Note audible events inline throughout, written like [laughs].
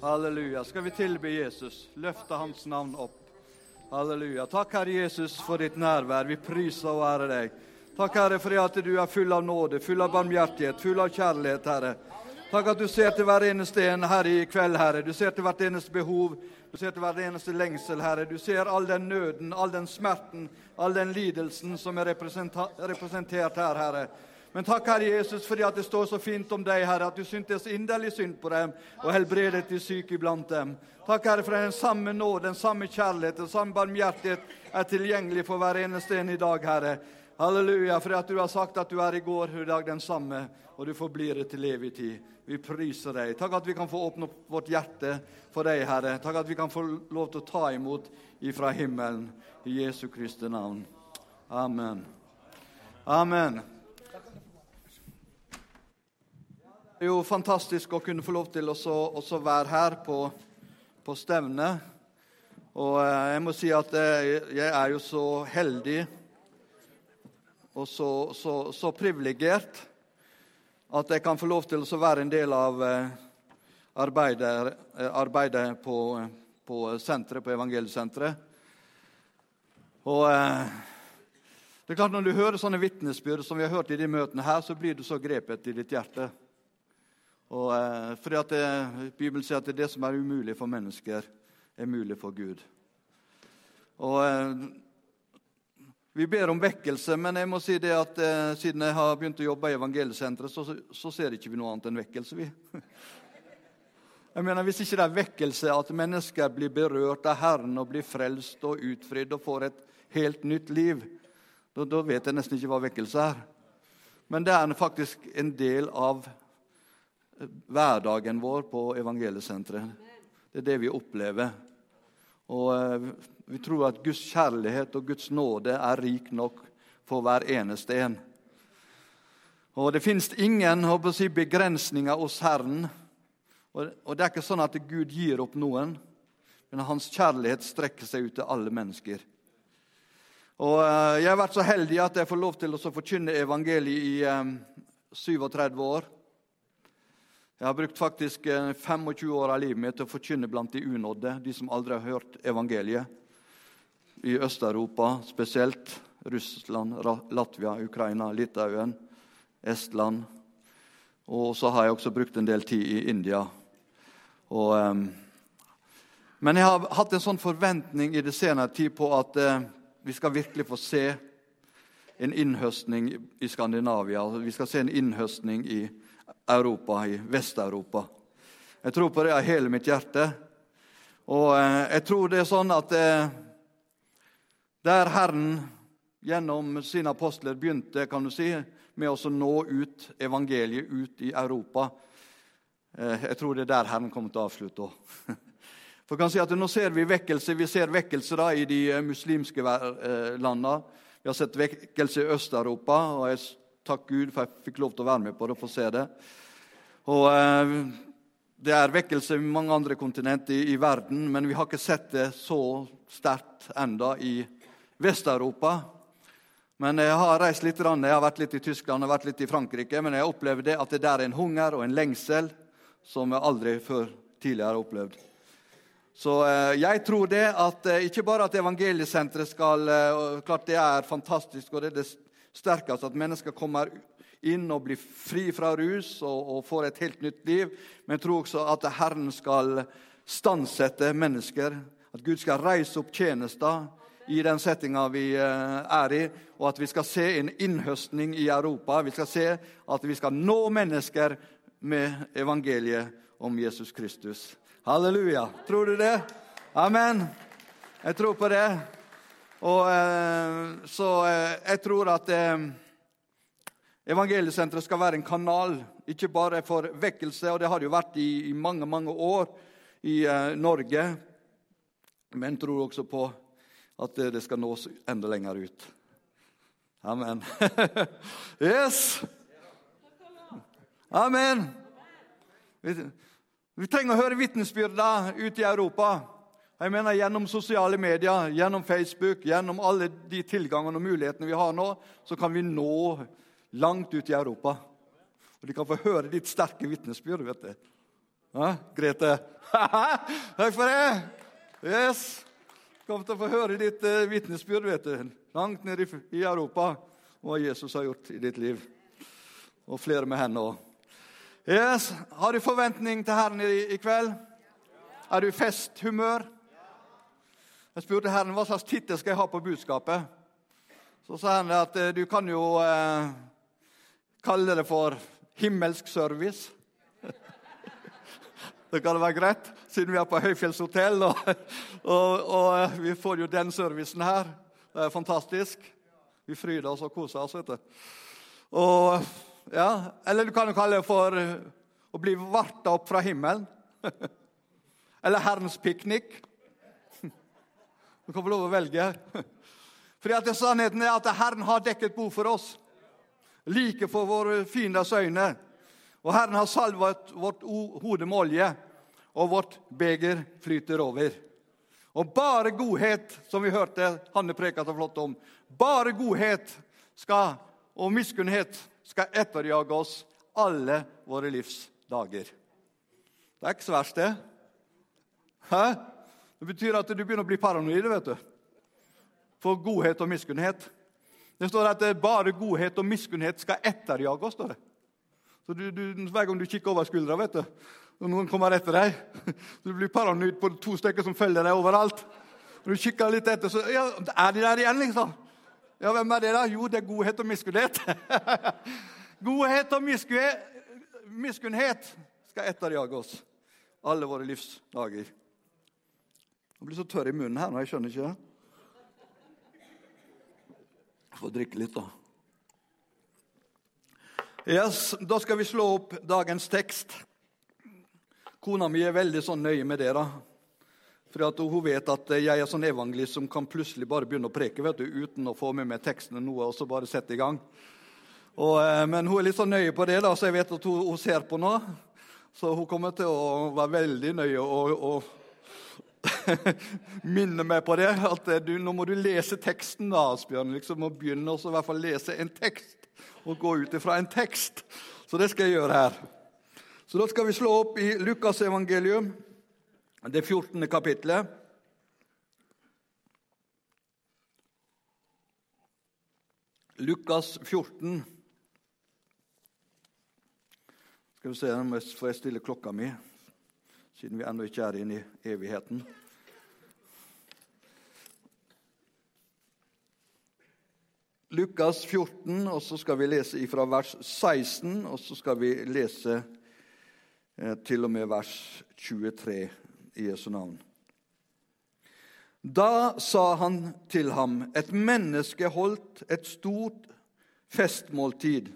Halleluja. Skal vi tilbe Jesus, løfte hans navn opp. Halleluja. Takk, Herre Jesus, for ditt nærvær. Vi priser og ærer deg. Takk, Herre, for at du er full av nåde, full av barmhjertighet, full av kjærlighet, Herre. Takk at du ser til hver eneste en her i kveld, Herre. Du ser til hvert eneste behov. Du ser til hver eneste lengsel, Herre. Du ser all den nøden, all den smerten, all den lidelsen som er representert her, Herre. Men takk, Herre Jesus, fordi at det står så fint om deg, Herre, at du syntes inderlig synd på dem og helbredet de syke iblant dem. Takk, Herre, for den samme nåd, den samme kjærlighet, den samme barmhjertighet er tilgjengelig for hver eneste en i dag, Herre. Halleluja, for at du har sagt at du er i går og i dag den samme, og du forblir det til evig tid. Vi priser deg. Takk at vi kan få åpne opp vårt hjerte for deg, Herre. Takk at vi kan få lov til å ta imot ifra himmelen. I Jesu Kristi navn. Amen. Amen. Det er jo fantastisk å kunne få lov til å være her på, på stevnet. Og eh, jeg må si at eh, jeg er jo så heldig og så, så, så privilegert at jeg kan få lov til å være en del av eh, arbeidet, arbeidet på, på senteret, på evangeliesenteret. Og det er klart Når du hører sånne vitnesbyrd som vi har hørt i de møtene her, så blir du så grepet i ditt hjerte. Og, eh, fordi at det, Bibelen sier at det, det som er umulig for mennesker, er mulig for Gud. Og eh, Vi ber om vekkelse, men jeg må si det at eh, siden jeg har begynt å jobbe i Evangeliesenteret, så, så ser ikke vi noe annet enn vekkelse. vi. [laughs] Jeg mener, Hvis ikke det er vekkelse, at mennesker blir berørt av Herren og blir frelst og utfridd og får et helt nytt liv, da vet jeg nesten ikke hva vekkelse er. Men det er faktisk en del av hverdagen vår på evangeliesenteret. Det er det vi opplever. Og eh, Vi tror at Guds kjærlighet og Guds nåde er rik nok for hver eneste en. Og Det fins ingen si, begrensninger hos Herren. Og Det er ikke sånn at Gud gir opp noen, men hans kjærlighet strekker seg ut til alle mennesker. Og eh, Jeg har vært så heldig at jeg får lov til å forkynne evangeliet i 37 eh, år. Jeg har brukt faktisk 25 eh, år av livet mitt til å forkynne blant de unådde, de som aldri har hørt evangeliet. I Øst-Europa spesielt. Russland, Latvia, Ukraina, Litauen, Estland. Og så har jeg også brukt en del tid i India. Og, um, men jeg har hatt en sånn forventning i det senere tid på at uh, vi skal virkelig få se en innhøstning i Skandinavia. Vi skal se en innhøstning i Europa, i Vest-Europa. Jeg tror på det av hele mitt hjerte. Og eh, jeg tror det er sånn at eh, der Herren gjennom sine apostler begynte kan du si, med å nå ut evangeliet ut i Europa eh, Jeg tror det er der Herren kommer til å avslutte òg. [laughs] For kan si at Nå ser vi vekkelse Vi ser vekkelse da i de muslimske landene. Vi har sett vekkelse i Øst-Europa. og jeg Takk Gud for jeg fikk lov til å være med på det og få se det. Og eh, Det er vekkelse i mange andre kontinenter i, i, verden, men vi har ikke sett det så sterkt enda i Vest-Europa. Men jeg har reist litt, jeg har vært litt i Tyskland og vært litt i Frankrike, men jeg opplevde at det der er en hunger og en lengsel som jeg aldri før tidligere har opplevd. Så eh, jeg tror det at eh, ikke bare at evangeliesenteret skal eh, Klart det er fantastisk, og det er det sterkest at mennesker kommer inn og blir fri fra rus og, og, får et helt nytt liv. Men jeg tror også at Herren skal stansette mennesker. At Gud skal reise opp tjenester i den settinga vi er i, og at vi skal se en innhøstning i Europa. Vi skal se at vi skal nå mennesker med evangeliet om Jesus Kristus. Halleluja. Tror du det? Amen. Jeg tror på det. Og, eh, så eh, jeg tror at eh, Evangeliesenteret skal være en kanal, ikke bare for vekkelse, og det har det jo vært i, mange, mange år i Norge, men tror også på at det skal nås enda lenger ut. Amen. [laughs] yes! Amen. Vi, trenger å høre vitnesbyrda ute i Europa. Jeg mener Gjennom sosiale medier, gjennom Facebook, gjennom alle de tilgangene og mulighetene vi har nå, så kan vi nå langt ut i Europa. Og de kan få høre ditt sterke vitnesbyrd. vet du. Ja, Grete? [laughs] Takk for det! Yes. Kom til å få høre ditt uh, vitnesbyrd vet du. langt ned i, Europa hva Jesus har gjort i ditt liv. Og flere med henne òg. Yes. Har du forventning til Herren i, i kveld? Er du i festhumør? Jeg spurte Herren hva slags tittel skal jeg ha på budskapet. Så sa han at eh, du kan jo eh, kalle det for himmelsk service. [laughs] det kan være greit, siden vi er på høyfjellshotell. Og, og, og, eh, vi får jo den servicen her. Det er fantastisk. Vi fryder oss og koser oss. vet du. Og, ja, eller du kan jo kalle det for eh, å bli varta opp fra himmelen. [laughs] eller Herrens piknik. [laughs] Du kan få lov å velge. [laughs] Fordi at Sannheten er at Herren har dekket bo for oss, like for våre fienders øyne. Og Herren har salvet vårt hode med olje, og vårt beger flyter over. Og bare godhet, som vi hørte Hanne preka så flott om, bare godhet skal, og miskunnhet skal etterjage oss alle våre livs dager. Det er ikke så verst, det. Hæ? Det betyr at du begynner å bli paranoid. vet du for godhet og miskunnhet. Det står at bare godhet og miskunnhet skal etterjage oss. står det. Så du, du, Hver gang du kikker over skuldra, vet du, og noen kommer etter deg [laughs] så Du blir paranoid på to stykker som følger deg overalt. Og du kikker litt etter, så ja, er de der igjen, liksom. Ja, Hvem er det, da? Jo, det er godhet og miskunnhet. [laughs] godhet og miskunnhet, skal etterjage oss alle våre livsdager. Jeg blir så tørr i munnen her nå. Jeg skjønner ikke det. Få drikke litt, da. Yes, Da skal vi slå opp dagens tekst. Kona mi er veldig sånn nøye med det. da. For Hun vet at jeg er sånn evangelist som kan plutselig bare begynne å preke vet du, uten å få med meg teksten noe, og så bare sette i gang. Og, eh, men hun er litt sånn nøye på det, da, så jeg vet at hun, hun ser på nå. Så hun kommer til å være veldig nøye og, og [laughs] minne meg på det. At du, nå må du lese teksten, da, Asbjørn. Liksom, og begynne å i hvert fall lese en tekst. Og gå ut ifra en tekst. Så det skal jeg gjøre her. Så da skal vi slå opp i Lukas evangelium, det 14. kapittelet. Lukas 14. Skal vi se, Nå får stille klokka mi siden vi ennå ikke er inne i evigheten. Lukas 14, og så skal vi lese ifra vers 16, og så skal vi lese eh, til og med vers 23 i Jesu navn. Da sa han til ham, et menneske holdt et stort festmåltid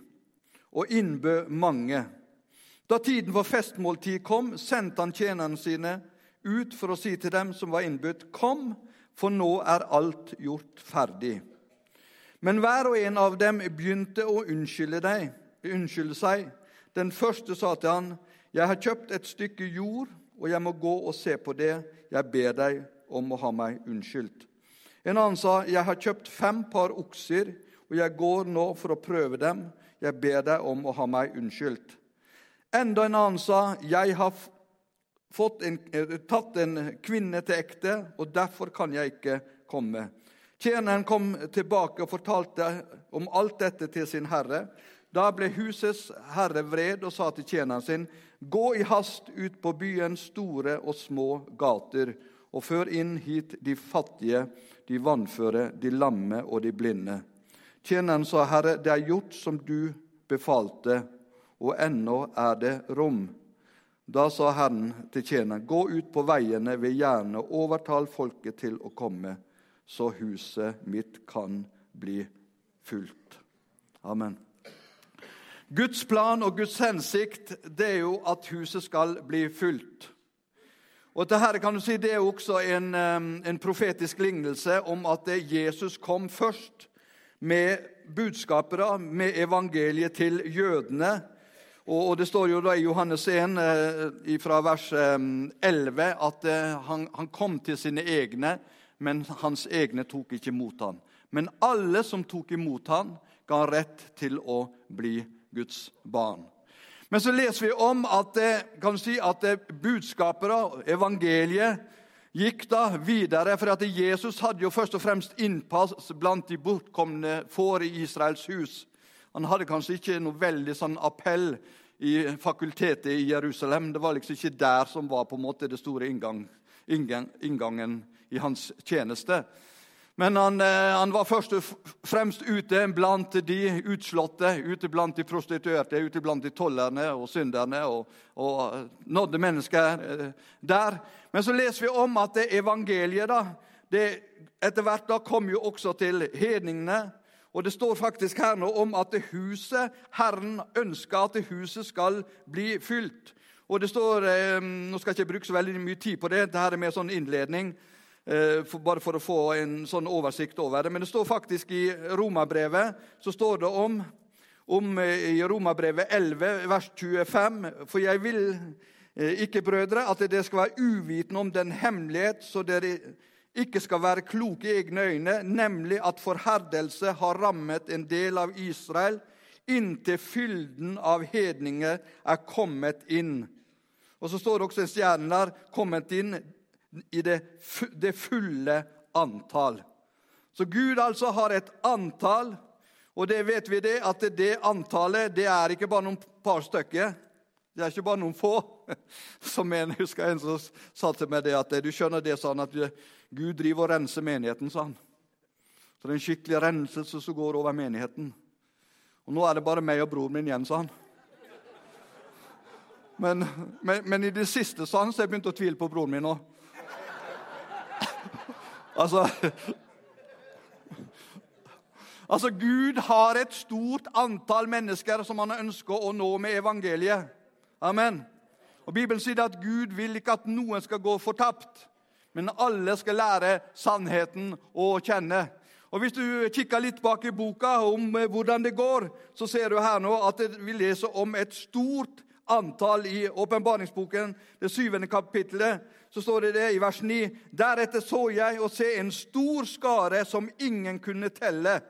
og innbød mange. Da tiden for festmåltid kom, sendte han tjenerne sine ut for å si til dem som var innbudt, Kom, for nå er alt gjort ferdig. Men hver og en av dem begynte å unnskylde, deg, unnskylde seg. Den første sa til han, Jeg har kjøpt et stykke jord, og jeg må gå og se på det. Jeg ber deg om å ha meg unnskyldt. En annen sa, Jeg har kjøpt fem par okser, og jeg går nå for å prøve dem. Jeg ber deg om å ha meg unnskyldt. Enda en annen sa, 'Jeg har en, eh, tatt en kvinne til ekte, og derfor kan jeg ikke komme.' Tjeneren kom tilbake og fortalte om alt dette til sin herre. Da ble husets herre vred og sa til tjeneren sin.: Gå i hast ut på byens store og små gater og før inn hit de fattige, de vannføre, de lamme og de blinde. Tjeneren sa, Herre, det er gjort som du befalte og ennå er det rom. Da sa Herren til tjeneren, gå ut på veiene ved jernet og overtal folket til å komme, så huset mitt kan bli fullt. Amen. Guds plan og Guds hensikt det er jo at huset skal bli fylt. Og dette kan du si, Det er også en, en profetisk lignelse om at Jesus kom først med budskapere, med evangeliet til jødene og, Det står jo da i Johannes 1 eh, fra vers 11 eh, at eh, han, han, kom til sine egne, men hans egne tok ikke imot ham. Men alle som tok imot ham, ga rett til å bli Guds barn. Men så leser vi om at, kan si, at budskapet, evangeliet, gikk da videre. For at Jesus hadde jo først og fremst innpass blant de bortkomne får i Israels hus. Han hadde kanskje ikke noe veldig sånn appell i fakultetet i Jerusalem. Det var liksom ikke der som var på en måte det store inngang, inngang, inngangen i hans tjeneste. Men han, eh, han, var først og fremst ute blant de utslåtte, ute blant de prostituerte, ute blant de tollerne og synderne, og, og nådde mennesker eh, der. Men så leser vi om at det evangeliet da, det etter hvert da kom jo også til hedningene. Og det står faktisk her nå om at det huset, Herren ønsker at det huset skal bli fylt. Og det står, eh, Nå skal jeg ikke bruke så veldig mye tid på det, dette er mer sånn innledning. Eh, for, bare for å få en sånn oversikt over det. Men det står faktisk i Romabrevet så står det om, om eh, i Romabrevet 11, vers 25. For jeg vil eh, ikke, brødre, at dere skal være uvitende om den hemmelighet, så dere ikke skal være kloke i egne øyne, nemlig at forherdelse har rammet en del av Israel inntil fylden av hedninger er kommet inn. Og så står det også en stjerne der, kommet inn i det, det fulle antall. Så Gud altså har et antall, og det vet vi det, at det antallet det er ikke bare noen par stykker. Det er ikke bare noen få. [laughs] Som en husker en som sa til meg det at du skjønner det sånn at Gud driver og renser menigheten. sa han. Så det er en skikkelig renselse som går over menigheten. Og nå er det bare meg og broren min igjen, sa han. Men, men, men, i det siste sa han, så jeg begynte å tvile på broren min òg. Altså [laughs] Altså, Gud har et stort antall mennesker som han ønsker å nå med evangeliet. Amen. Og Bibelen sier at Gud vil ikke at noen skal gå fortapt, men alle skal lære sannheten å kjenne. Og Hvis du kikker litt bak i boka om eh, hvordan det går, så ser du her nå at vi leser om et stort antall i åpenbaringsboken, det syvende kapittelet, så står det det i vers 9. Deretter så jeg og se en stor skare som ingen kunne telle,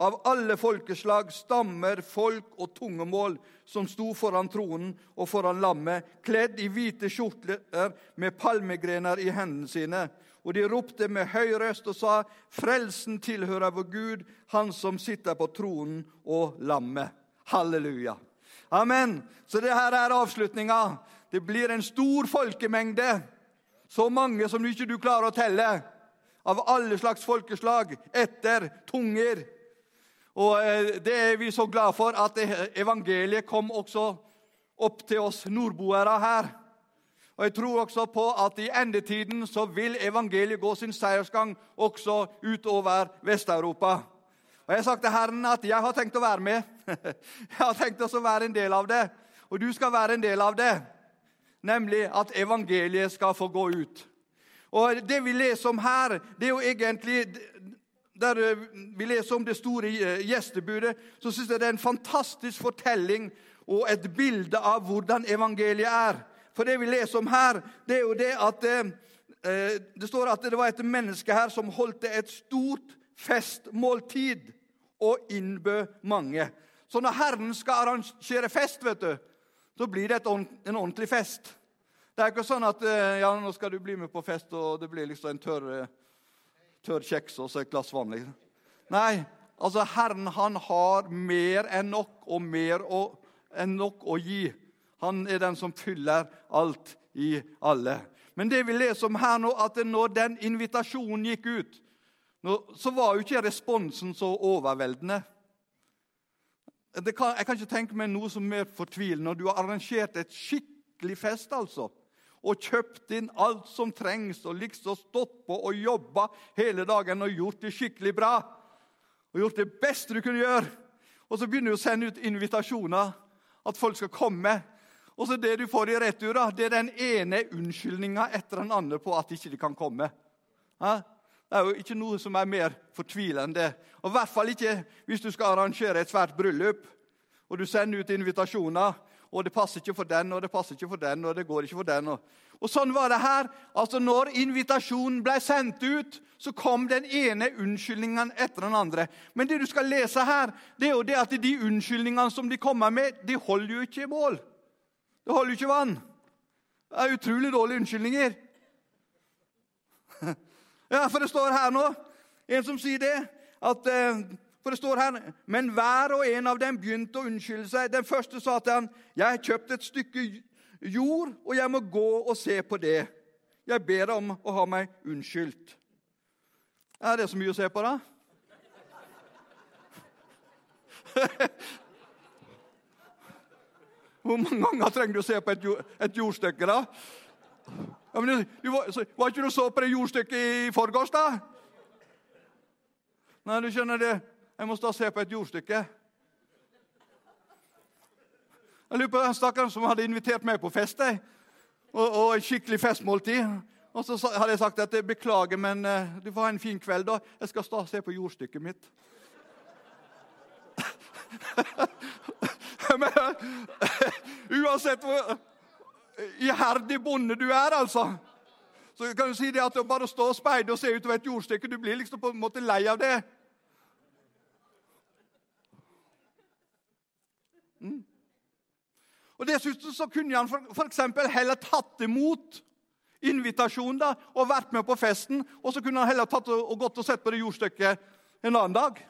av alle folkeslag, stammer, folk og tungemål, som sto foran tronen og foran lammet, kledd i hvite kjortler med palmegrener i hendene sine. Og de ropte med høy røst og sa, Frelsen tilhører vår Gud, Han som sitter på tronen og lammet. Halleluja. Amen. Så det her er avslutninga. Det blir en stor folkemengde. Så mange som ikke du klarer å telle. Av alle slags folkeslag. Etter tunger. Og eh, det er vi så glad for at evangeliet kom også opp til oss nordboere her. Og Jeg tror også på at i endetiden så vil evangeliet gå sin seiersgang også utover Vest-Europa. Og Jeg har sagt til Herren at jeg har tenkt å være med. [laughs] Jeg har tenkt å være en del av det. Og du skal være en del av det. Nemlig at evangeliet skal få gå ut. Og Det vi leser om her, det er jo egentlig Der vi leser om det store eh, gjestebudet, så syns jeg det er en fantastisk fortelling og et bilde av hvordan evangeliet er. For det vi leser om her, det er jo det at eh, eh, det står at det var et menneske her som holdt et stort festmåltid og innbød mange. Så når Herren skal arrangere fest, vet du, så blir det en ordentlig fest. Det er ikke sånn at eh, ja, nå skal du bli med på fest, og det blir liksom en tørr, eh, tørr kjeks og så et glass vann. Liksom. Nei, altså Herren han har mer enn nok og mer enn nok å gi. Han er den som fyller alt i alle. Men det vi leser om her nå, at når den invitasjonen gikk ut, så var jo ikke responsen så overveldende. Kan, jeg kan ikke tenke meg noe som er mer fortvilende du har arrangert et skikkelig fest altså, og kjøpt inn alt som trengs, og liksom stått på og jobba hele dagen og gjort det skikkelig bra. Og gjort det beste du kunne gjøre. Og så begynner du å sende ut invitasjoner, at folk skal komme. Og så det du får i retur, det er den ene unnskyldninga etter den andre på at ikke de kan komme. Ja? Det er jo ikke noe som er mer fortvilende. Og I hvert fall ikke hvis du skal arrangere et svært bryllup og du sender ut invitasjoner. Og det passer ikke for den, og det passer ikke for den, og det går ikke for den. Og, og sånn var det her. Altså Når invitasjonen ble sendt ut, så kom den ene unnskyldningen etter den andre. Men det du skal lese her, det er jo det at de unnskyldningene som de kommer med, de holder jo ikke i mål. Det holder jo ikke vann. Det er utrolig dårlige unnskyldninger. Ja, for det står her nå en som sier det. at eh, For det står her Men hver og en av dem begynte å unnskylde seg. Den første sa til han, 'Jeg har kjøpt et stykke jord, og jeg må gå og se på det.' 'Jeg ber deg om å ha meg unnskyldt.' Er det så mye å se på, da? [laughs] Hvor mange ganger trenger du å se på et, jord, et jordstykke, da? Ja, men, var, var ikke du så på det jordstykket i forgårs, da? Nei, du skjønner det. Jeg må da se på et jordstykke. Jeg lurer på den stakkaren som hadde invitert meg på fest. Og, og et skikkelig festmåltid. Og så hadde jeg sagt at jeg beklager, men uh, du får ha en fin kveld. da. Jeg skal da se på jordstykket mitt. [laughs] men, [laughs] uansett hvor iherdig bonde du er, altså, så kan du si det at det bare å stå og speide og se utover et jordstykke Du blir liksom på en måte lei av det. Mm. Og Dessuten så kunne han f.eks. heller tatt imot invitasjonen da, og vært med på festen. Og så kunne han heller tatt og, gått og sett på det jordstykket en annen dag.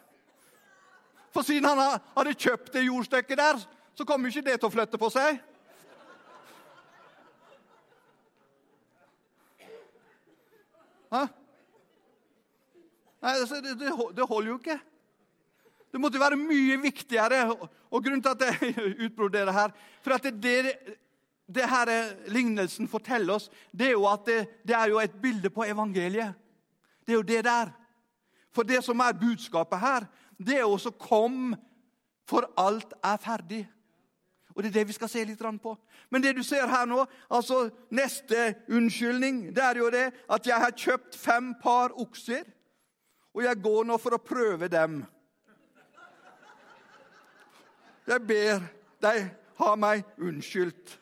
For siden han hadde kjøpt det jordstykket der, så kom ikke det til å flytte på seg. Nei, altså, det, det, det holder jo ikke. Det måtte være mye viktigere. Og grunnen til at jeg [laughs] utbroderer her For at det, det her lignelsen forteller oss, det er jo at det, det, er jo et bilde på evangeliet. Det er jo det der. For det som er budskapet her, det er også 'kom, for alt er ferdig'. Og Det er det vi skal se litt på. Men det du ser her nå, altså neste unnskyldning, det er jo det at jeg har kjøpt fem par okser, og jeg går nå for å prøve dem. Jeg ber deg ha meg unnskyldt.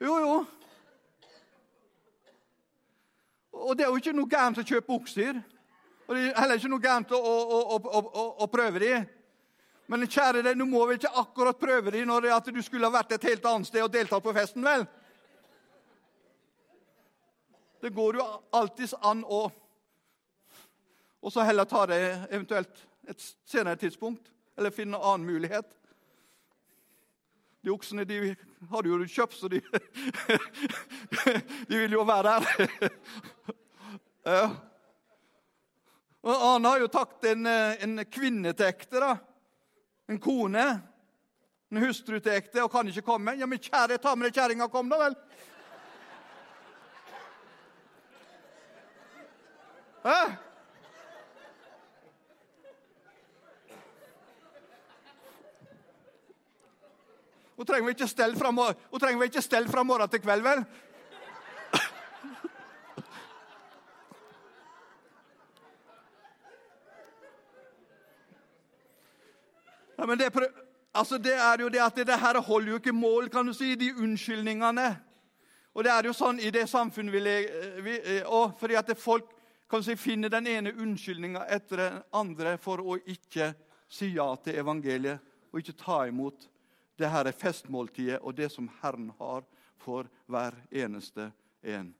Jo, jo. Og det er jo ikke noe gærent å kjøpe okser. Og det er heller ikke noe gærent å, å, å, å prøve dem. Men kjære deg, du må vel ikke akkurat prøve deg når det at du skulle ha vært et helt annet sted og deltatt på festen, vel? Det går jo alltids an å Og så heller ta det eventuelt et senere tidspunkt. Eller finne en annen mulighet. De oksene de hadde jo kjøpt, så de [laughs] De vil jo være der. [laughs] Og Han har jo tatt en, en kvinne til ekte, da. En kone. En hustru til ekte, og kan ikke komme. Ja, men kjære, ta med deg kjerringa, kom da vel. Hæ? Hun trenger vel ikke stelle fra morgen til kveld, vel? Ja, men det, altså det, er jo det at det her holder jo ikke mål, kan du si, de unnskyldningene. Og det er jo sånn i det samfunnet vi lever fordi at folk kan si, finner den ene unnskyldninga etter den andre for å ikke si ja til evangeliet og ikke ta imot det her er festmåltidet og det som Herren har for hver eneste en.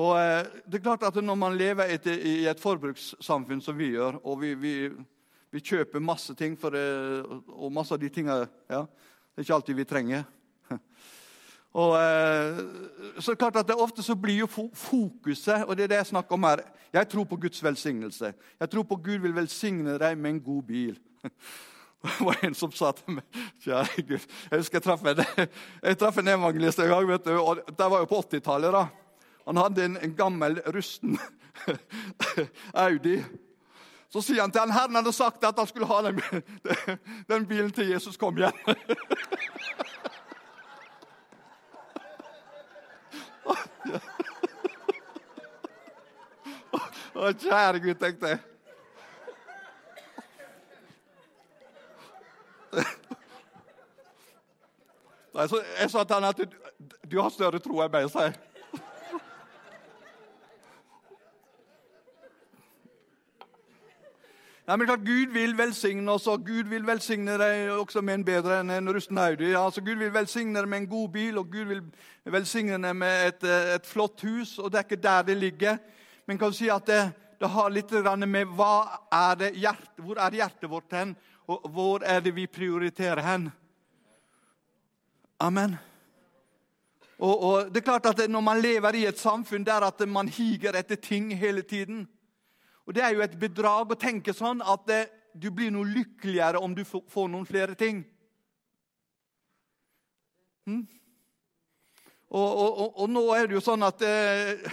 Og eh, det er klart at Når man lever i et forbrukssamfunn som vi gjør, og vi, vi, vi kjøper masse ting for det, og masse av de tingene ja, Det er ikke alltid vi trenger. [laughs] Og, eh, så klart at det Ofte så blir jo fokuset og det er det jeg snakker om her, Jeg tror på Guds velsignelse. Jeg tror på Gud vil velsigne deg med en god bil. [laughs] Det var en som sa til meg Kjære Gud Jeg husker jeg traff en, [laughs] jeg traff en evangelist en gang. vet du, og Det var jo på 80-tallet. da. Han hadde en, en gammel, rusten Audi. Så sier han til han, Herren hadde sagt at han skulle ha den, [laughs] den bilen til Jesus kom igjen. [laughs] Å, kjære Gud, tenkte [laughs] jeg. Jeg sa til han at du, du har større tro enn meg, sa jeg. Nei, men klart Gud vil velsigne oss, og Gud vil velsigne deg også med en bedre enn en rusten Audi. Altså, Gud vil velsigne deg med en god bil, og Gud vil velsigne deg med et, et flott hus. og Det er ikke der det ligger. Men kan du si at det, det har litt med hva er det hjerte, hvor er hjertet vårt hen, og hvor er det vi prioriterer hen? Amen. Og, og, det er klart at Når man lever i et samfunn der at man higer etter ting hele tiden og Det er jo et bedrag å tenke sånn at det, du blir noe lykkeligere om du får noen flere ting. Hm? Og, og, og, nå er det jo sånn at det,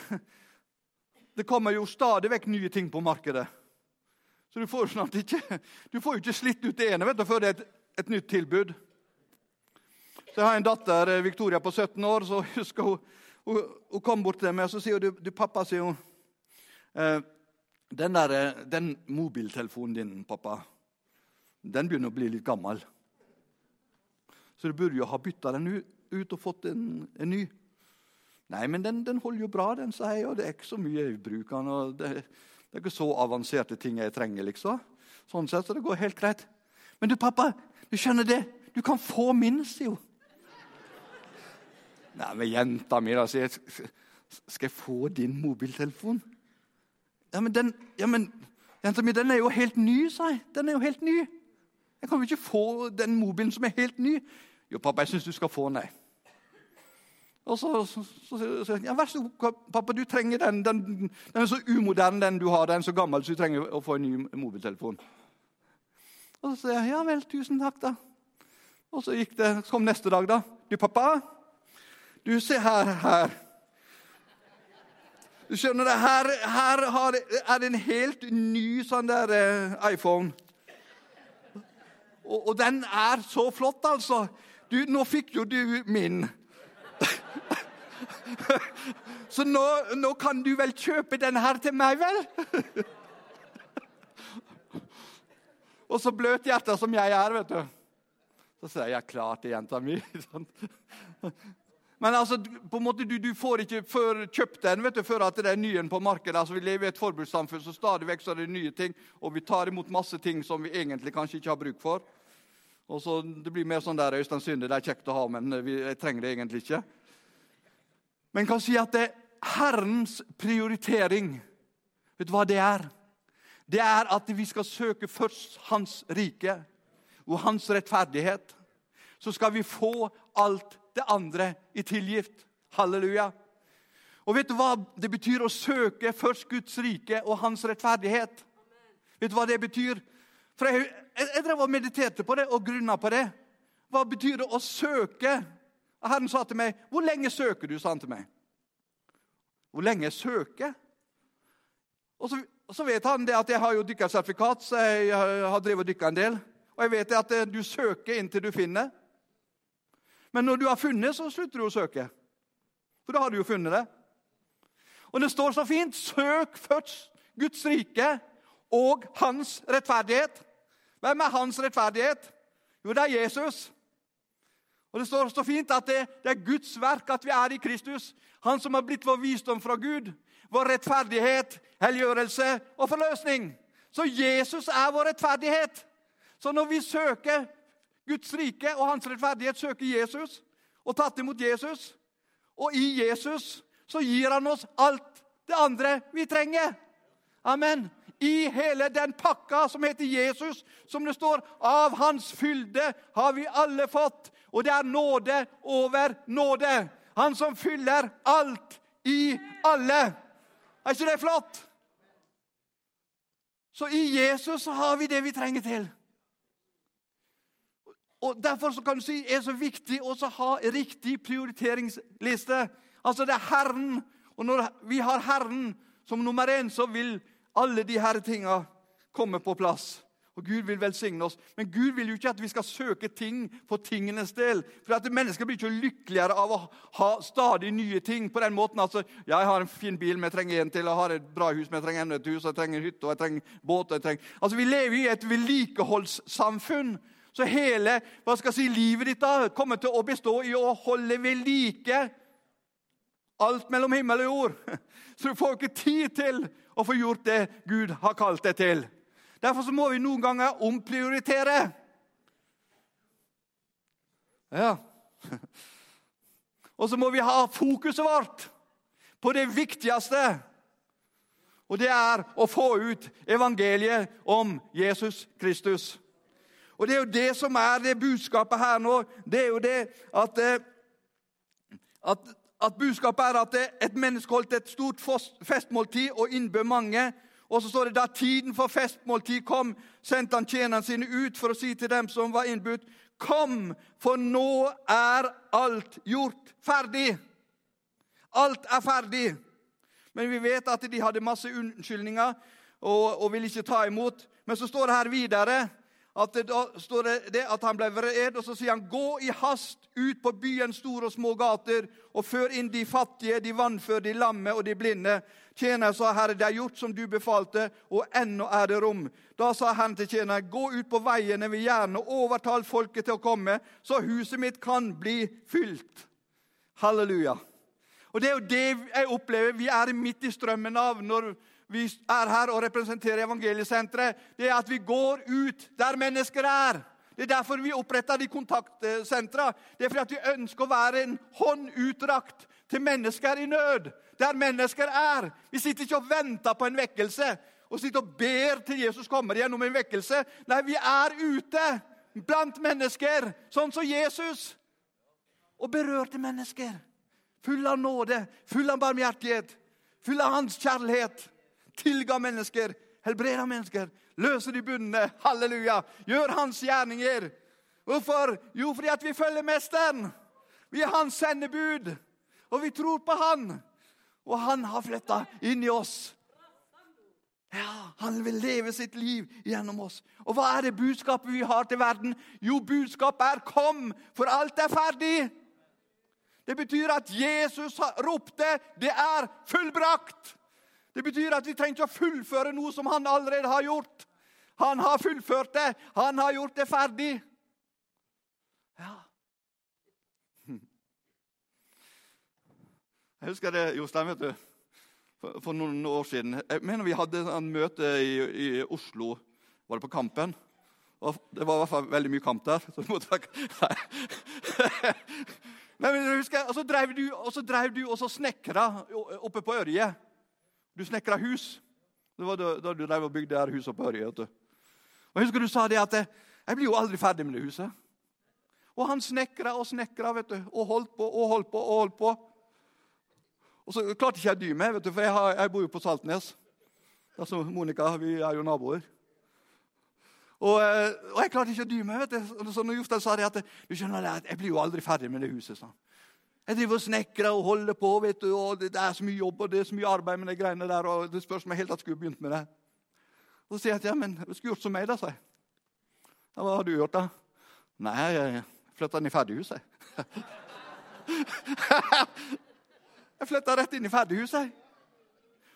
[laughs] det kommer jo stadig vekk nye ting på markedet. Så du får, sånn ikke, du får jo ikke slitt ut det ene vet du, før det er et, et nytt tilbud. Så Jeg har en datter, eh, Victoria, på 17 år. så [laughs] husker Hun hun, hun kom bort til meg og så sier hun, du, pappa, sier hun, eh, den, der, eh, den mobiltelefonen din, pappa, den begynner å bli litt gammel. Så du burde jo ha bytta den ut og fått en, en ny. Nei, men den, den, holder jo bra, den, sa jeg. Og det er ikke så mye jeg bruker og det, det, er ikke så avanserte ting jeg trenger, liksom. Sånn sett, så det går helt greit. Men du, pappa, du skjønner det? Du kan få min, sier hun. Nei, men jenta mi, da, sier jeg. Skal jeg få din mobiltelefon? Ja, men den ja, men, Jenta mi, den er jo helt ny, sa jeg. Den er jo helt ny. Jeg kan jo ikke få den mobilen som er helt ny. Jo, pappa, jeg syns du skal få den. Og så, sier han ja, vær så god, pappa, du trenger den. den. Den er så umoderne, den du har. Den er så gammel, så du trenger å få en ny mobiltelefon. Og så sier jeg ja vel, tusen takk, da. Og så gikk det, så kom neste dag, da. Du, pappa, du, se her. her. Du skjønner det, Her, her er det en helt ny sånn der eh, iPhone. Og, og, den er så flott, altså. Du, nå fikk jo du min. [laughs] så nå, nå, kan du vel kjøpe den her til meg, vel? [laughs] og så bløthjerta som jeg er, vet du. Så sier jeg klart det, jenta mi. Men altså, på en måte, du, du får ikke før kjøpt den vet du, før at det er ny på markedet. Altså, Vi lever i et forbrukssamfunn, så stadig vekk er det nye ting. Og vi tar imot masse ting som vi egentlig kanskje ikke har bruk for. Og så Det blir mer sånn der Øystein Synde, det er kjekt å ha, men vi, jeg trenger det egentlig ikke. Men jeg kan si at det er Herrens prioritering. Vet du hva det er? Det er at vi skal søke først Hans rike og Hans rettferdighet. Så skal vi få alt det andre i tilgift. Halleluja. Og vet du hva det betyr å søke først Guds rike og hans rettferdighet? Vet du hva det betyr? For Jeg, jeg, jeg drev og mediterte på det og grunna på det. Hva betyr det å søke? Herren sa til meg, 'Hvor lenge søker du?' sa han til meg. Hvor lenge jeg søker? Og så, så vet han det at jeg har jo dykkersertifikat, så jeg har drevet og dykka en del. Og jeg vet at du søker inntil du finner. Men når du har funnet, så slutter du å søke. For da har du jo funnet det. Og det står så fint søk først Guds rike og hans rettferdighet. Hvem er hans rettferdighet? Jo, det er Jesus. Og Det står så fint at det, det, er Guds verk at vi er i Kristus. Han som har blitt vår visdom fra Gud, vår rettferdighet, helliggjørelse og forløsning. Så Jesus er vår rettferdighet. Så når vi søker Guds rike og hans rettferdighet søker Jesus og tatt imot Jesus. Og i Jesus så gir han oss alt det andre vi trenger. Amen. I hele den pakka som heter Jesus, som det står av hans fylde har vi alle fått. Og det er nåde over nåde. Han som fyller alt i alle. Er ikke det flott? Så i Jesus så har vi det vi trenger til. Og Derfor så kan du si er så viktig å ha riktig prioriteringsliste. Altså det er Herren. Og når vi har Herren som nummer én, så vil alle de disse tinga komme på plass. Og Gud vil velsigne oss. Men Gud vil jo ikke at vi skal søke ting for tingenes del. For at Mennesker blir ikke lykkeligere av å ha stadig nye ting. på den måten. Altså, ja, 'Jeg har en fin bil, men jeg trenger en til. Jeg har et bra hus, men jeg trenger enda et hus. Jeg trenger hytte og jeg trenger båt. Jeg trenger... Altså, Vi lever i et vedlikeholdssamfunn. Så hele hva skal jeg si, livet ditt da kommer til å bestå i å holde ved like alt mellom himmel og jord. [laughs] Så du får ikke tid til å få gjort det Gud har kalt deg til. Derfor så må vi noen ganger omprioritere. Ja. [laughs] Og så må vi ha fokuset vårt på det viktigste. Og det er å få ut evangeliet om Jesus Kristus. Og det er jo det som er det budskapet her nå. Det er jo det at, eh, at, at budskapet er at et menneske holdt et stort festmåltid og innbød mange. Og så står det da tiden for festmåltid kom, sendte han tjenerne sine ut for å si til dem som var innbudt, Kom, for nå er alt gjort ferdig. Alt er ferdig. Men vi vet at de hadde masse unnskyldninger og, og ville ikke ta imot. Men så står det her videre at det, da står det, det at han ble vred, og så sier han, 'Gå i hast ut på byens store og små gater' 'og før inn de fattige, de vannføre, de lamme og de blinde.' Tjener sa, 'Herre, det er gjort som du befalte, og ennå er det rom.' Da sa han til tjeneren, 'Gå ut på veiene ved gjerne og overtal folket til å komme, så huset mitt kan bli fylt.' Halleluja. Og Det er jo det jeg opplever vi er midt i strømmen av når vi er her og representerer Evangeliesenteret, det er at vi går ut der mennesker er. Det er derfor vi oppretter de kontaktsentra. Det er fordi at vi ønsker å være en hånd utdrakt til mennesker i nød. Der mennesker er. Vi sitter ikke og venter på en vekkelse og sitter og ber til Jesus kommer gjennom en vekkelse. Nei, vi er ute blant mennesker, sånn som Jesus. Og berørte mennesker. Full av nåde, full av barmhjertighet, full av hans kjærlighet tilga mennesker, helbreda mennesker, løser de bundne. Halleluja! Gjør hans gjerninger. Hvorfor? Jo, fordi at vi følger Mesteren. Vi er hans sendebud, og vi tror på han. Og han har flytta inn i oss. Ja, Han vil leve sitt liv gjennom oss. Og hva er det budskapet vi har til verden? Jo, budskapet er 'Kom, for alt er ferdig'. Det betyr at Jesus ropte 'Det er fullbrakt'. Det betyr at vi trenger ikke å fullføre noe som han allerede har gjort. Han har fullført det. Han har gjort det ferdig. Ja. Jeg husker det, Jostein, vet du, for, for, noen år siden. Jeg mener Vi hadde en møte i, i Oslo. Var det på Kampen? Og det var i hvert fall veldig mye kamp der. Så måtte jeg... [laughs] Men husker, og så drev du og så, drev du, og så snekra oppe på Ørje. Du snekra hus. Det var da, du drev og bygde her huset på Ørje. vet du. Og husker du sa det at 'Jeg blir jo aldri ferdig med det huset'. Og han snekra og snekra vet du, og holdt på og holdt på. Og holdt på. Og så klarte ikke jeg dy meg, vet du, for jeg, har, jeg, bor jo på Saltnes. Altså, Monica, vi er jo naboer. Og, eh, og jeg klarte ikke å dy meg. vet du. Så når Jostein sa det at du skjønner det, jeg blir jo aldri ferdig med det huset. sånn. Jeg driver og snekrer og holder på, vet du, og det er så mye jobb og det er så mye arbeid med de greiene der. og Det spørs om jeg helt tatt skulle begynt med det. Og Så sier jeg at ja, men du skulle gjort som meg, da. sa jeg. Ja, hva har du gjort, da? Nei, jeg flytta inn i ferdighuset. jeg [laughs] flytta rett inn i ferdighuset.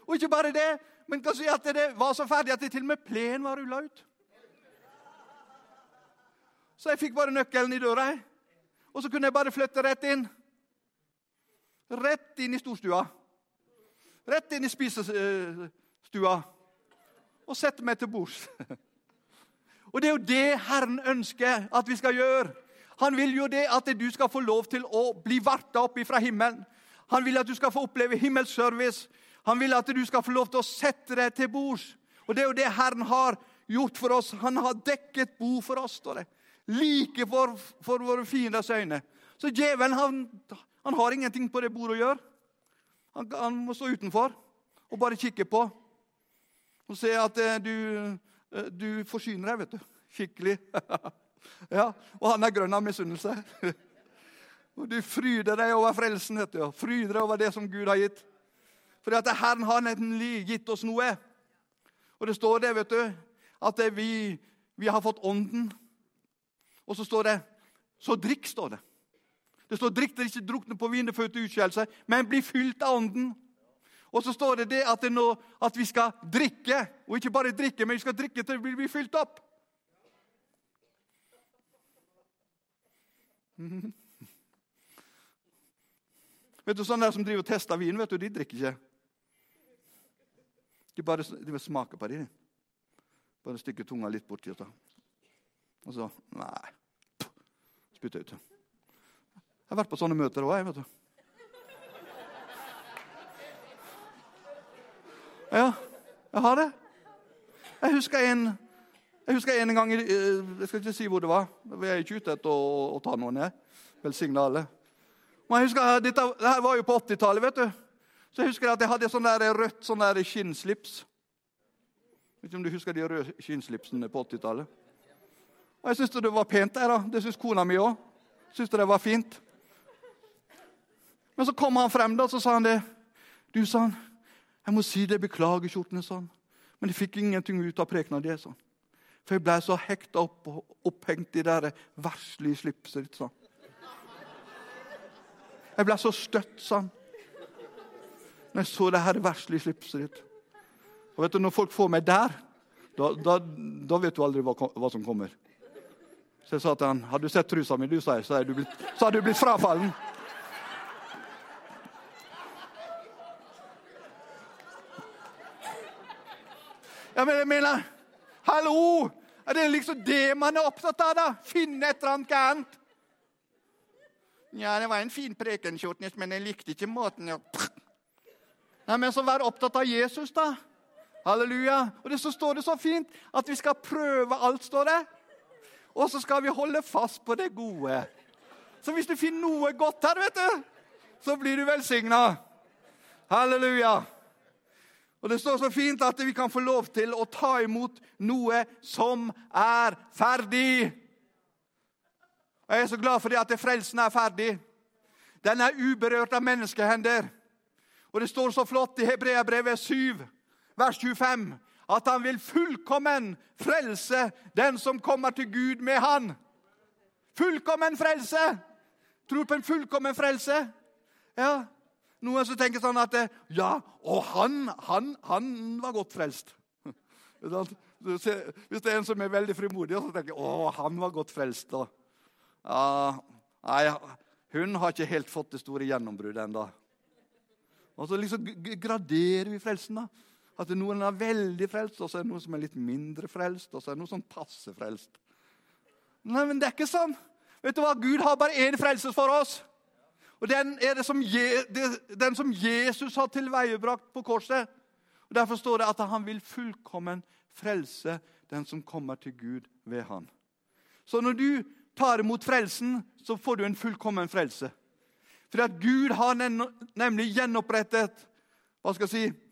Og ikke bare det, men kan si at det var så ferdig at det til og med plenen var rulla ut. Så jeg fikk bare nøkkelen i døra, og så kunne jeg bare flytte rett inn. Rett inn i storstua. Rett inn i spisestua. Og sette meg til bords. [laughs] Og Det er jo det Herren ønsker at vi skal gjøre. Han vil jo det at du skal få lov til å bli varta opp fra himmelen. Han vil at du skal få oppleve himmelservice. Han vil at du skal få lov til å sette deg til bords. Og Det er jo det Herren har gjort for oss. Han har dekket bo for oss. står det. Like for, for våre fienders øyne. Så djevelen han, han har ingenting på det bordet å gjøre. Han, han må stå utenfor og bare kikke på og se at eh, du, eh, du forsyner deg, vet du. Skikkelig. [laughs] ja, Og han er grønn av misunnelse. [laughs] og du fryder deg over frelsen, vet du. Fryder deg over det som Gud har gitt. Fordi at Herren har nemlig gitt oss noe. Og det står det, vet du, at vi, vi har fått Ånden. Og så står det Så drikk, står det. Det står 'drikk dere ikke drukne på vin før til utskjellelse', men bli fylt av Ånden. Og så står det, det at, det nå, at vi skal drikke, og ikke bare drikke, men vi skal drikke til vi blir fylt opp. [laughs] Vet du, Sånne der som driver og tester vin, vet du, de drikker ikke. De bare de smaker på det. Bare stikke tunga litt borti. Og så Nei. Spytta ut. Jeg har vært på sånne møter òg, jeg. vet du. Ja, jeg har det. Jeg husker en, jeg husker en gang Jeg skal ikke si hvor det var. Vi er ikke ute etter å, å ta noen, jeg. Velsigne alle. Men jeg husker, dette, dette var jo på 80-tallet. vet du. Så jeg husker at jeg hadde sånn der rødt sånn der skinnslips. Vet ikke om du husker de røde skinnslipsene på 80-tallet? Og Jeg syntes det var pent. der da. Det syntes kona mi òg. Syntes det var fint. Men så kom han frem da, så sa han det. Du, sa han, jeg må si det, beklager skjortene, han. Men jeg fikk ingenting ut av prekena di. han. For jeg ble så hekta opp og opphengt i det verslige slipset ditt. han. Jeg ble så støtt, sa han. Når jeg så det her verslige slipset ditt. Og vet du, Når folk får meg der, da, da, da vet du aldri hva, hva, som kommer. Så jeg sa til han, 'Har du sett trusa mi?' Du, så, hadde du så du blitt frafallen. Ja, men jeg mener Hallo! Er det liksom det man er opptatt av? da? Finne et eller annet gærent? Ja, det var en fin preken, men jeg likte ikke måten jeg... Nei, men så vær opptatt av Jesus, da. Halleluja. Og det så står det så fint at vi skal prøve alt, står det. Og så skal vi holde fast på det gode. Så hvis du finner noe godt her, vet du, så blir du velsigna. Halleluja. Og Det står så fint at vi kan få lov til å ta imot noe som er ferdig. Og Jeg er så glad for det at frelsen er ferdig. Den er uberørt av menneskehender. Og Det står så flott i Hebreabrevet 7, vers 25, at han vil fullkommen frelse den som kommer til Gud med han. Fullkommen frelse! Tror på en fullkommen frelse? Ja, noen som tenker sånn at Ja, og han, han, han var godt frelst. [laughs] Hvis det er en som er veldig frimodig, så tenker jeg å, han var godt frelst. da. Ja, nei, hun har ikke helt fått det store gjennombruddet ennå. Og så liksom graderer vi frelsen. da. At noen er veldig frelst, og så er det noen som er litt mindre frelst, og så er det noen som passer frelst. Nei, men det er ikke sånn. Vet du hva? Gud har bare én frelse for oss. Og Den er det som, den som Jesus har tilveiebrakt på korset. Og Derfor står det at han vil fullkommen frelse den som kommer til Gud ved han. Så når du tar imot frelsen, så får du en fullkommen frelse. Fordi at Gud har nemlig gjenopprettet hva skal jeg si,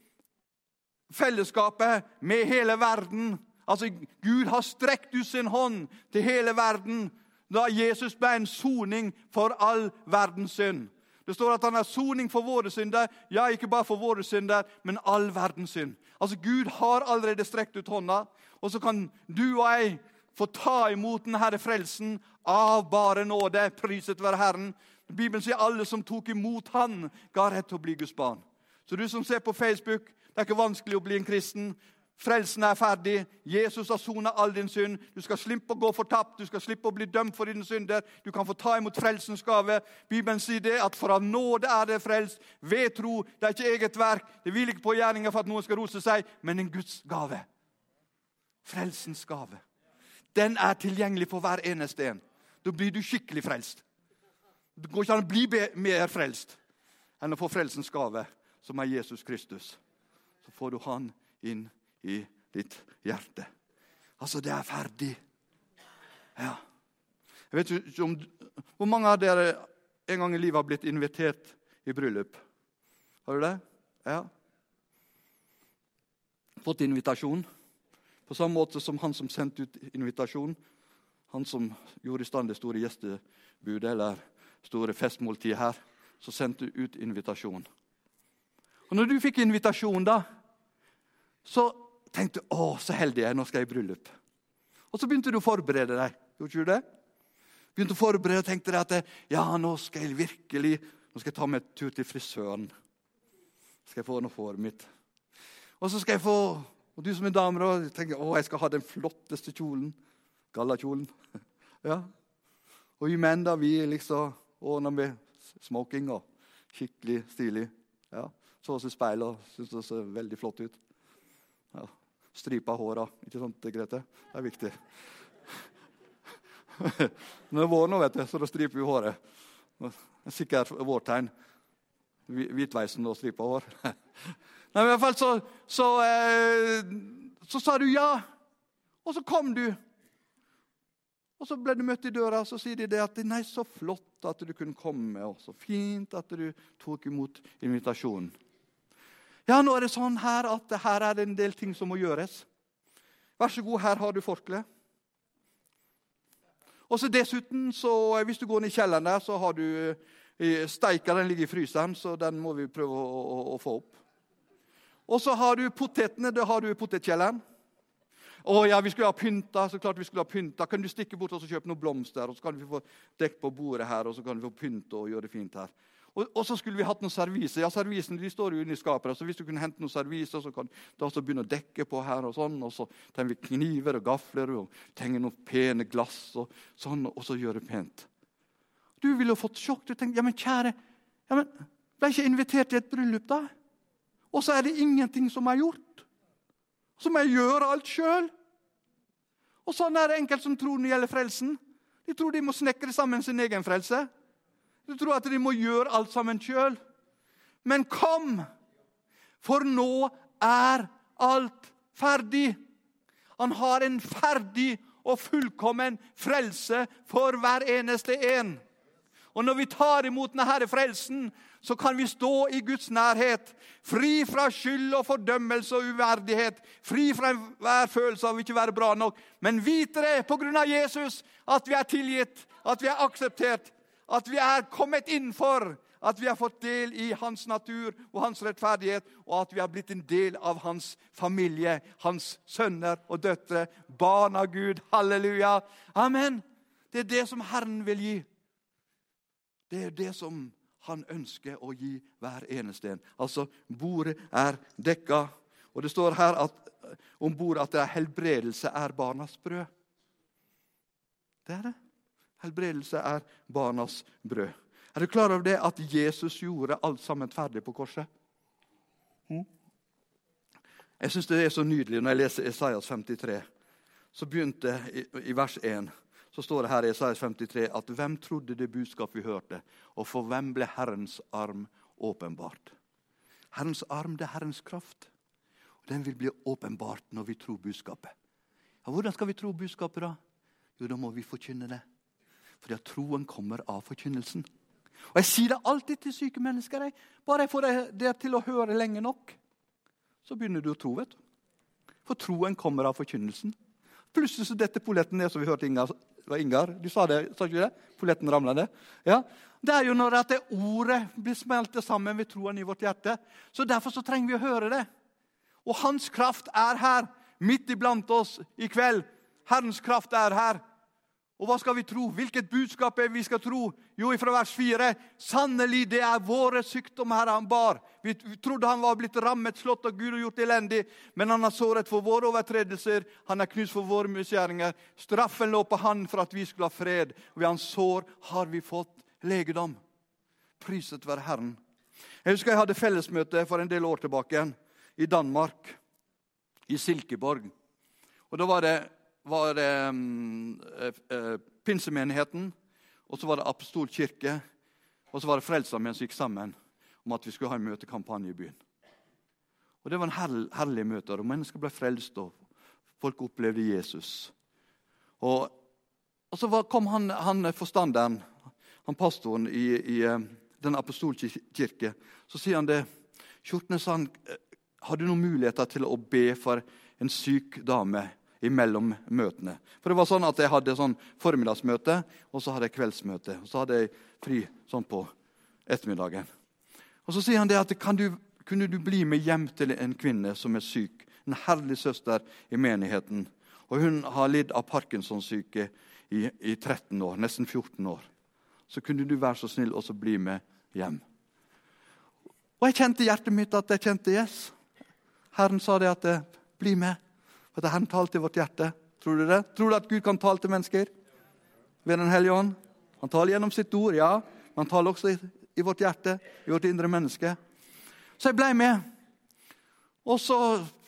fellesskapet med hele verden. Altså, Gud har strekt ut sin hånd til hele verden da Jesus ble en soning for all verdens synd. Det står at han er soning for våre synder. Ja, ikke bare for våre synder, men all verdens synd. Altså, Gud har allerede strekt ut hånda, og så kan du og jeg få ta imot denne frelsen av bare nåde. Priset være Herren. Bibelen sier alle som tok imot Han, ga rett til å bli Guds barn. Så du som ser på Facebook, det er ikke vanskelig å bli en kristen. Frelsen er ferdig. Jesus har sona all din synd. Du skal slippe å gå fortapt, du skal slippe å bli dømt for dine synder. Du kan få ta imot frelsens gave. Bibelen sier det at for av nåde er det frelst, ved tro. Det er ikke eget verk. Det hviler ikke på gjerninger for at noen skal rose seg, men en Guds gave. Frelsens gave. Den er tilgjengelig for hver eneste en. Da blir du skikkelig frelst. Det går ikke an å bli mer frelst enn å få frelsens gave, som er Jesus Kristus. Får du Han inn i ditt hjerte. Altså, det er ferdig. Ja. Jeg vet ikke om, Hvor mange av dere en gang i livet har blitt invitert i bryllup? Har du det? Ja. Fått invitasjon? På samme måte som han som sendte ut invitasjon. Han som gjorde i stand det store gjestebudet eller store festmåltidet her. Så sendte ut invitasjon. Og når du fikk invitasjon, da, så tenkte å, så heldig jeg er, nå skal jeg i bryllup. Og så begynte du å forberede deg. Gjorde du det? Begynte å forberede og tenkte deg at ja, nå skal jeg virkelig nå skal jeg ta meg en tur til frisøren. Skal jeg få noe håret mitt. Og så skal jeg få Og du som er dame, da, tenker å, jeg skal ha den flotteste kjolen. Gallakjolen. [laughs] ja. Og vi menn, da, vi liksom ordner med smoking og skikkelig stilig. Ja. Så oss i speilet og syntes det så veldig flott ut. Ja. stripa håra. Ikke sant, Grete? Det er viktig. Det er vår nå, vet du, så da striper vi håret. Det er sikkert vårtegn. Hvitveisen og stripa hår. [laughs] Nei, men i hvert fall så, så, så, så sa du ja. Og så kom du. Og Så ble du møtt i døra, og så sier de det at nei, så flott at du kunne komme, og så fint at du tok imot invitasjonen. Ja, nå er det sånn her at her er det en del ting som må gjøres. Vær så god, her har du forkle. Og så Dessuten, så, hvis du går ned i kjelleren der, så har du eh, steika. Den ligger i fryseren, så den må vi prøve å, å, å få opp. Og så har du potetene. Det har du i potetkjelleren. Å ja, vi skulle ha pynta. så klart vi skulle ha pynta. Kan du stikke bort og kjøpe noen blomster, og så kan vi få dekk på bordet her, og så kan vi få pynte og gjøre det fint her. Og, og, så skulle vi hatt noen serviser. Ja, servisene de står jo inne i skapet. så Hvis du kunne hente noen serviser, så kan du også begynne å dekke på her. Og sånn, og så trenger vi kniver og gafler og trenger noen pene glass og sånn, og så gjøre det pent. Du ville jo fått sjokk. Du tenkte ja, men kjære, ja, men ble ikke invitert til et bryllup, da? Og så er det ingenting som er gjort. Så må jeg gjøre alt sjøl. Og sånn er det enkelte som tror når det gjelder frelsen. De tror de må snekre sammen sin egen frelse. De tror at de må gjøre alt sammen sjøl. Men kom, for nå er alt ferdig. Han har en ferdig og fullkommen frelse for hver eneste en. Og når vi tar imot denne frelsen, så kan vi stå i Guds nærhet. Fri fra skyld og fordømmelse og uverdighet. Fri fra enhver følelse av ikke å være bra nok. Men vite det på grunn av Jesus at vi er tilgitt, at vi er akseptert, at vi er kommet innenfor. At vi har fått del i hans natur og hans rettferdighet, og at vi har blitt en del av hans familie, hans sønner og døtre, barn av Gud. Halleluja. Amen. Det er det som Herren vil gi. Det er det som han ønsker å gi hver eneste en. Altså, bordet er dekka. Og det står her at, om bordet at det er helbredelse er barnas brød. Det er det. Helbredelse er barnas brød. Er du klar over det at Jesus gjorde alt sammen ferdig på korset? Hm? Jeg syns det er så nydelig når jeg leser Esaias 53. Så begynte i, i vers 1 så står det her i Esaias 53 at hvem trodde det budskap vi hørte, og for hvem ble Herrens arm åpenbart? Herrens arm det er Herrens kraft. og Den vil bli åpenbart når vi tror budskapet. Ja, hvordan skal vi tro budskapet, da? Jo, da må vi forkynne det. Fordi at troen kommer av forkynnelsen. Og Jeg sier det alltid til syke mennesker. Jeg. Bare jeg får det til å høre lenge nok, så begynner du å tro. vet du. For troen kommer av forkynnelsen. Plutselig så detter polletten ned, som vi hørte Ingar, Ingar. Du sa det, sa ikke det? Polletten ramla ned. Ja. Det er jo når at det ordet blir smeltet sammen ved troen i vårt hjerte. Så Derfor så trenger vi å høre det. Og hans kraft er her, midt iblant oss i kveld. Herrens kraft er her. Og hva skal vi tro? Hvilket budskap er vi skal tro? Jo, fra vers 4.: Sannelig, det er våre sykdommer han bar. Vi trodde han var blitt rammet, slått av Gud og gjort elendig. Men han har såret for våre overtredelser, han er knust for våre misgjerninger. Straffen lå på han for at vi skulle ha fred. Og ved hans sår har vi fått legedom. Priset være Herren. Jeg husker jeg hadde fellesmøte for en del år tilbake igjen, i Danmark, i Silkeborg. Og Da var det var det um, uh, pinsemenigheten, og så var det apostolkirke, og så var det Frelsesarmeen som gikk sammen om at vi skulle ha en møtekampanje i byen. Og Det var en herlig, herlig møte. og Mennesker ble frelst, og folk opplevde Jesus. Og, og så var, kom han, han, forstanderen, han pastoren i, i den apostolkirke. Så sier han det. Kjortnes han, har du noen muligheter til å be for en syk dame imellom møtene. For det var sånn at Jeg hadde sånn formiddagsmøte og så hadde jeg kveldsmøte. og Så hadde jeg fri sånn på ettermiddagen. Og Så sier han det at du, kunne du bli med hjem til en kvinne som er syk. En herlig søster i menigheten. Og Hun har lidd av Parkinsons-syke i, i 13 år, nesten 14 år. Så kunne du være så snill og så bli med hjem. Og jeg kjente i hjertet mitt at jeg kjente yes. Herren sa det at bli med. For at Han talte i vårt hjerte. Tror du det? Tror du at Gud kan tale til mennesker ved Den hellige ånd? Han taler gjennom sitt ord, ja. Men han taler også i, i vårt hjerte, i vårt indre menneske. Så jeg ble med. Og så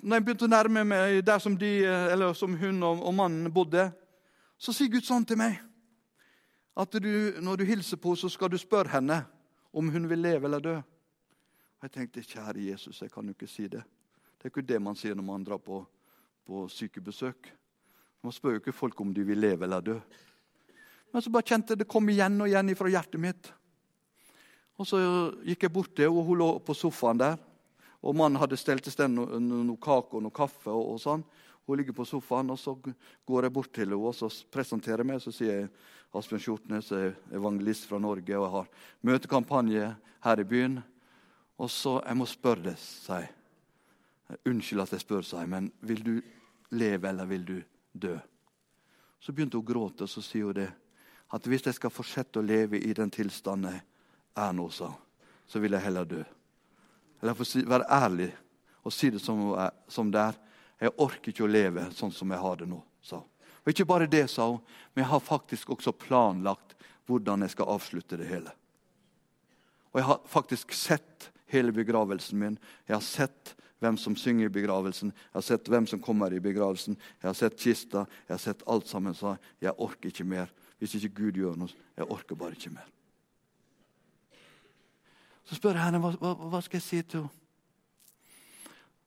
når jeg begynte å nærme meg der som, de, som hun og, og mannen bodde, så sier Gud sånn til meg at du, når du hilser på så skal du spørre henne om hun vil leve eller dø. Og Jeg tenkte, kjære Jesus, jeg kan jo ikke si det. Det er ikke det man sier når man drar på, på sykebesøk. Man spør jo ikke folk om de vil leve eller dø. Men så bare kjente det kom igjen og igjen fra hjertet mitt. Og Så gikk jeg bort til og hun lå på sofaen der. Og Mannen hadde stelt i stand noe, noe kake og noe kaffe. og, og sånn. Hun ligger på sofaen, og så går jeg bort til henne og så presenterer jeg meg. Så sier jeg Asbjørn Skjortnes er evangelist fra Norge og jeg har møtekampanje her i byen. Og så Jeg må spørre deg, sier jeg. Unnskyld at jeg spør, sa jeg, men vil du leve eller vil du dø? Så begynte hun å gråte, og så sier hun det. At hvis jeg skal fortsette å leve i den tilstanden jeg er nå, sa så vil jeg heller dø. Eller for å være ærlig og si det som, som det er. Jeg orker ikke å leve sånn som jeg har det nå, sa hun. Og ikke bare det, sa hun, men jeg har faktisk også planlagt hvordan jeg skal avslutte det hele. Og jeg har faktisk sett hele begravelsen min. Jeg har sett hvem som synger i begravelsen, jeg har sett hvem som kommer i begravelsen. Jeg har sett kista, jeg har sett alt sammen. Så jeg orker ikke mer. Hvis ikke Gud gjør noe, jeg orker bare ikke mer. Så spør jeg henne hva, hva, hva skal jeg si til henne.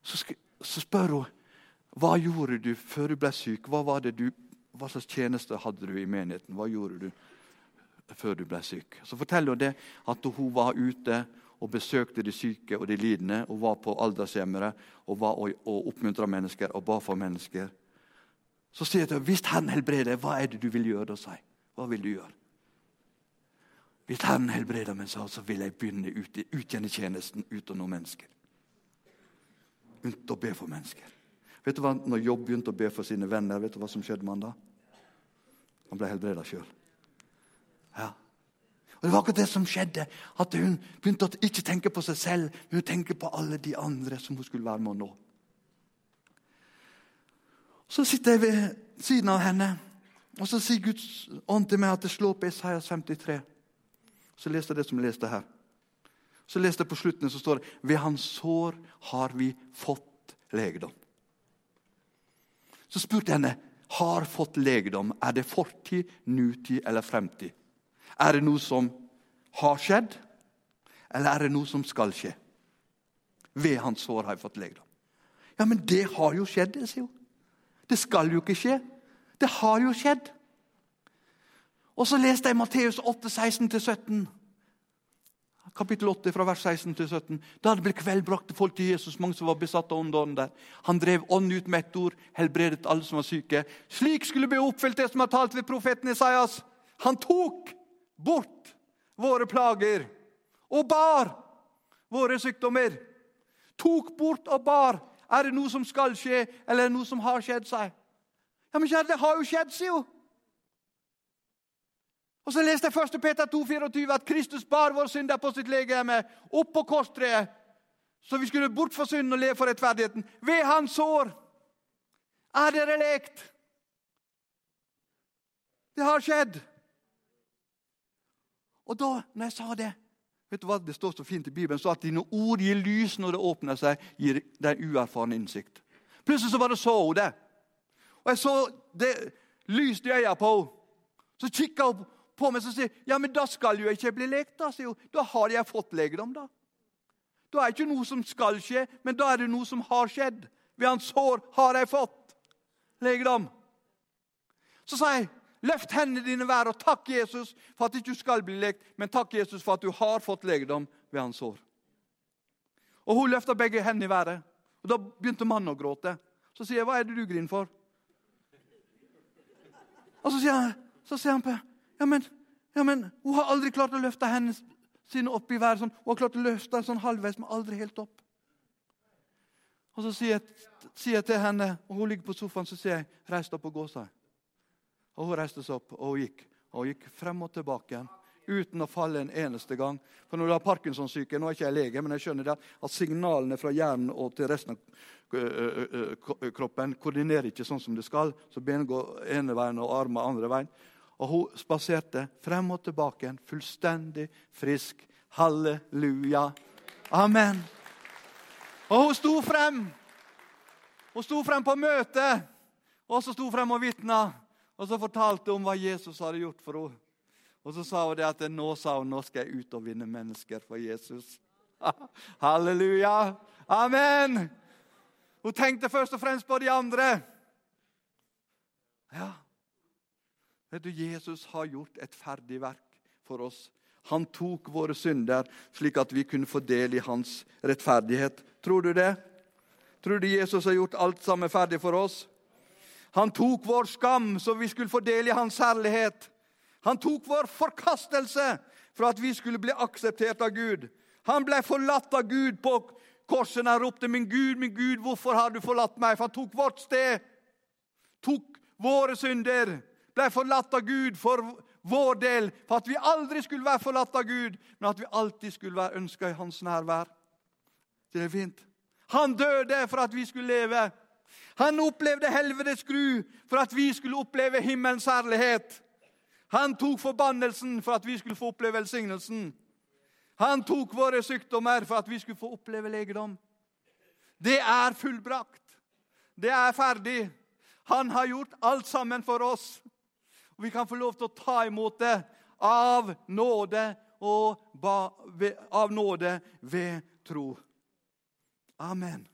Så, skal, så, spør hun hva gjorde du før du ble syk. Hva, var det du, hva slags tjeneste hadde du i menigheten? Hva gjorde du før du ble syk? Så forteller hun det at hun var ute og besøkte de syke og de lidende og var på aldershjemmere og, var, og, og oppmuntra mennesker og ba for mennesker. Så sier jeg til ham, hvis Herren helbreder, hva er det du vil gjøre da? sier Hva vil du gjøre? Hvis Herren helbreder meg, så vil jeg begynne ut, utgjenne tjenesten uten noen mennesker. Begynte å be for mennesker. Vet du hva, Når Jobb begynte å be for sine venner, vet du hva som skjedde med han da? Han ble helbreda sjøl. Ja. Og Det var akkurat det som skjedde. At Hun begynte å ikke tenke på seg selv, men hun tenker på alle de andre som hun skulle være med å nå. Så sitter jeg ved siden av henne, og så sier Guds ånd til meg at det slår på Isaias 53. Så leste jeg det som jeg leste her. Så leste jeg på slutten, så står det ved hans sår har vi fått legedom. Så spurte jeg henne har fått legedom. Er det fortid, nutid eller fremtid? Er det noe som har skjedd, eller er det noe som skal skje? Ved hans sår har jeg fått legedom. Ja, men det har jo skjedd, det, sier hun. Det skal jo ikke skje. Det har jo skjedd. Og så leste jeg Matteus 8, 16-17. Kapittel 8, fra vers 16 til 17. Da det ble kveld, brakte folk til Jesus, mange som var besatt av ånden der. Han drev ånd ut med ett ord, helbredet alle som var syke. Slik skulle bli oppfylt det som er talt ved profeten Isaias. Han tok bort våre plager og bar våre sykdommer. Tok bort og bar. Er det noe som skal skje, eller er det noe som har skjedd seg? Ja, men kjære, Det har jo skjedd, seg, jo. Og Så leste jeg 1. Peter 2, 24, at Kristus bar vår synder på sitt legeme opp på korstreet, så vi skulle bort fra synden og leve for rettferdigheten. Ved hans sår er dere lekt. Det har skjedd. Og da når jeg sa det vet du hva Det står så fint i Bibelen så at dine ord gir lys når det åpner seg, gir deg uerfaren innsikt. Plutselig så bare så hun det. Og jeg så det lyset i øynene på henne. Så kikka hun på meg og sier ja, men da skal jo jeg ikke bli lekt. Da sier hun. Da har jeg fått legedom, da. Da er det ikke noe som skal skje, men da er det noe som har skjedd. Ved hans hår har jeg fått legedom. Så sa jeg, løft hendene dine hver og takk Jesus for at du ikke skal bli lekt, men takk Jesus for at du har fått legedom ved hans hår. Og Hun løfta begge hendene i været. Og Da begynte mannen å gråte. Så sier jeg, 'Hva er det du griner for?' Og så sier han, så sier han på ja men, ja, men hun har aldri klart å løfte hendene sine opp i været. Sånn. Hun har klart å løfte den sånn halvveis, men aldri helt opp. Og Så sier jeg, sier jeg til henne, og hun ligger på sofaen, så sier jeg 'reis deg opp og gå'. Seg. Og Hun reiste seg opp, og hun gikk. Og hun gikk frem og tilbake uten å falle en eneste gang. For når du har Parkinsons-syke, nå er ikke jeg lege, men jeg skjønner det, at signalene fra hjernen og til resten av kroppen koordinerer ikke sånn som det skal. Så benet går ene veien og armer andre veien. Og hun spaserte frem og tilbake, fullstendig frisk. Halleluja. Amen. Og hun sto frem. Hun sto frem på møtet, og så sto frem og vitna. Og så fortalte hun hva Jesus hadde gjort for henne. Og så sa hun det at nå sa hun, nå skal jeg ut og vinne mennesker for Jesus. [laughs] Halleluja! Amen! Hun tenkte først og fremst på de andre. Ja, vet du, Jesus har gjort et ferdig verk for oss. Han tok våre synder slik at vi kunne få del i hans rettferdighet. Tror du det? Tror du Jesus har gjort alt sammen ferdig for oss? Han tok vår skam, så vi skulle få del i hans herlighet. Han tok vår forkastelse for at vi skulle bli akseptert av Gud. Han ble forlatt av Gud på korset. Han ropte, 'Min Gud, min Gud, hvorfor har du forlatt meg?' For han tok vårt sted. Tok våre synder. Ble forlatt av Gud for vår del. For at vi aldri skulle være forlatt av Gud, men at vi alltid skulle være ønska i hans nærvær. Det er fint. Han døde for at vi skulle leve. Han opplevde helvetes gru for at vi skulle oppleve himmelens herlighet. Han tok forbannelsen for at vi skulle få oppleve velsignelsen. Han tok våre sykdommer for at vi skulle få oppleve legedom. Det er fullbrakt. Det er ferdig. Han har gjort alt sammen for oss. Og Vi kan få lov til å ta imot det av nåde og av nåde ved tro. Amen.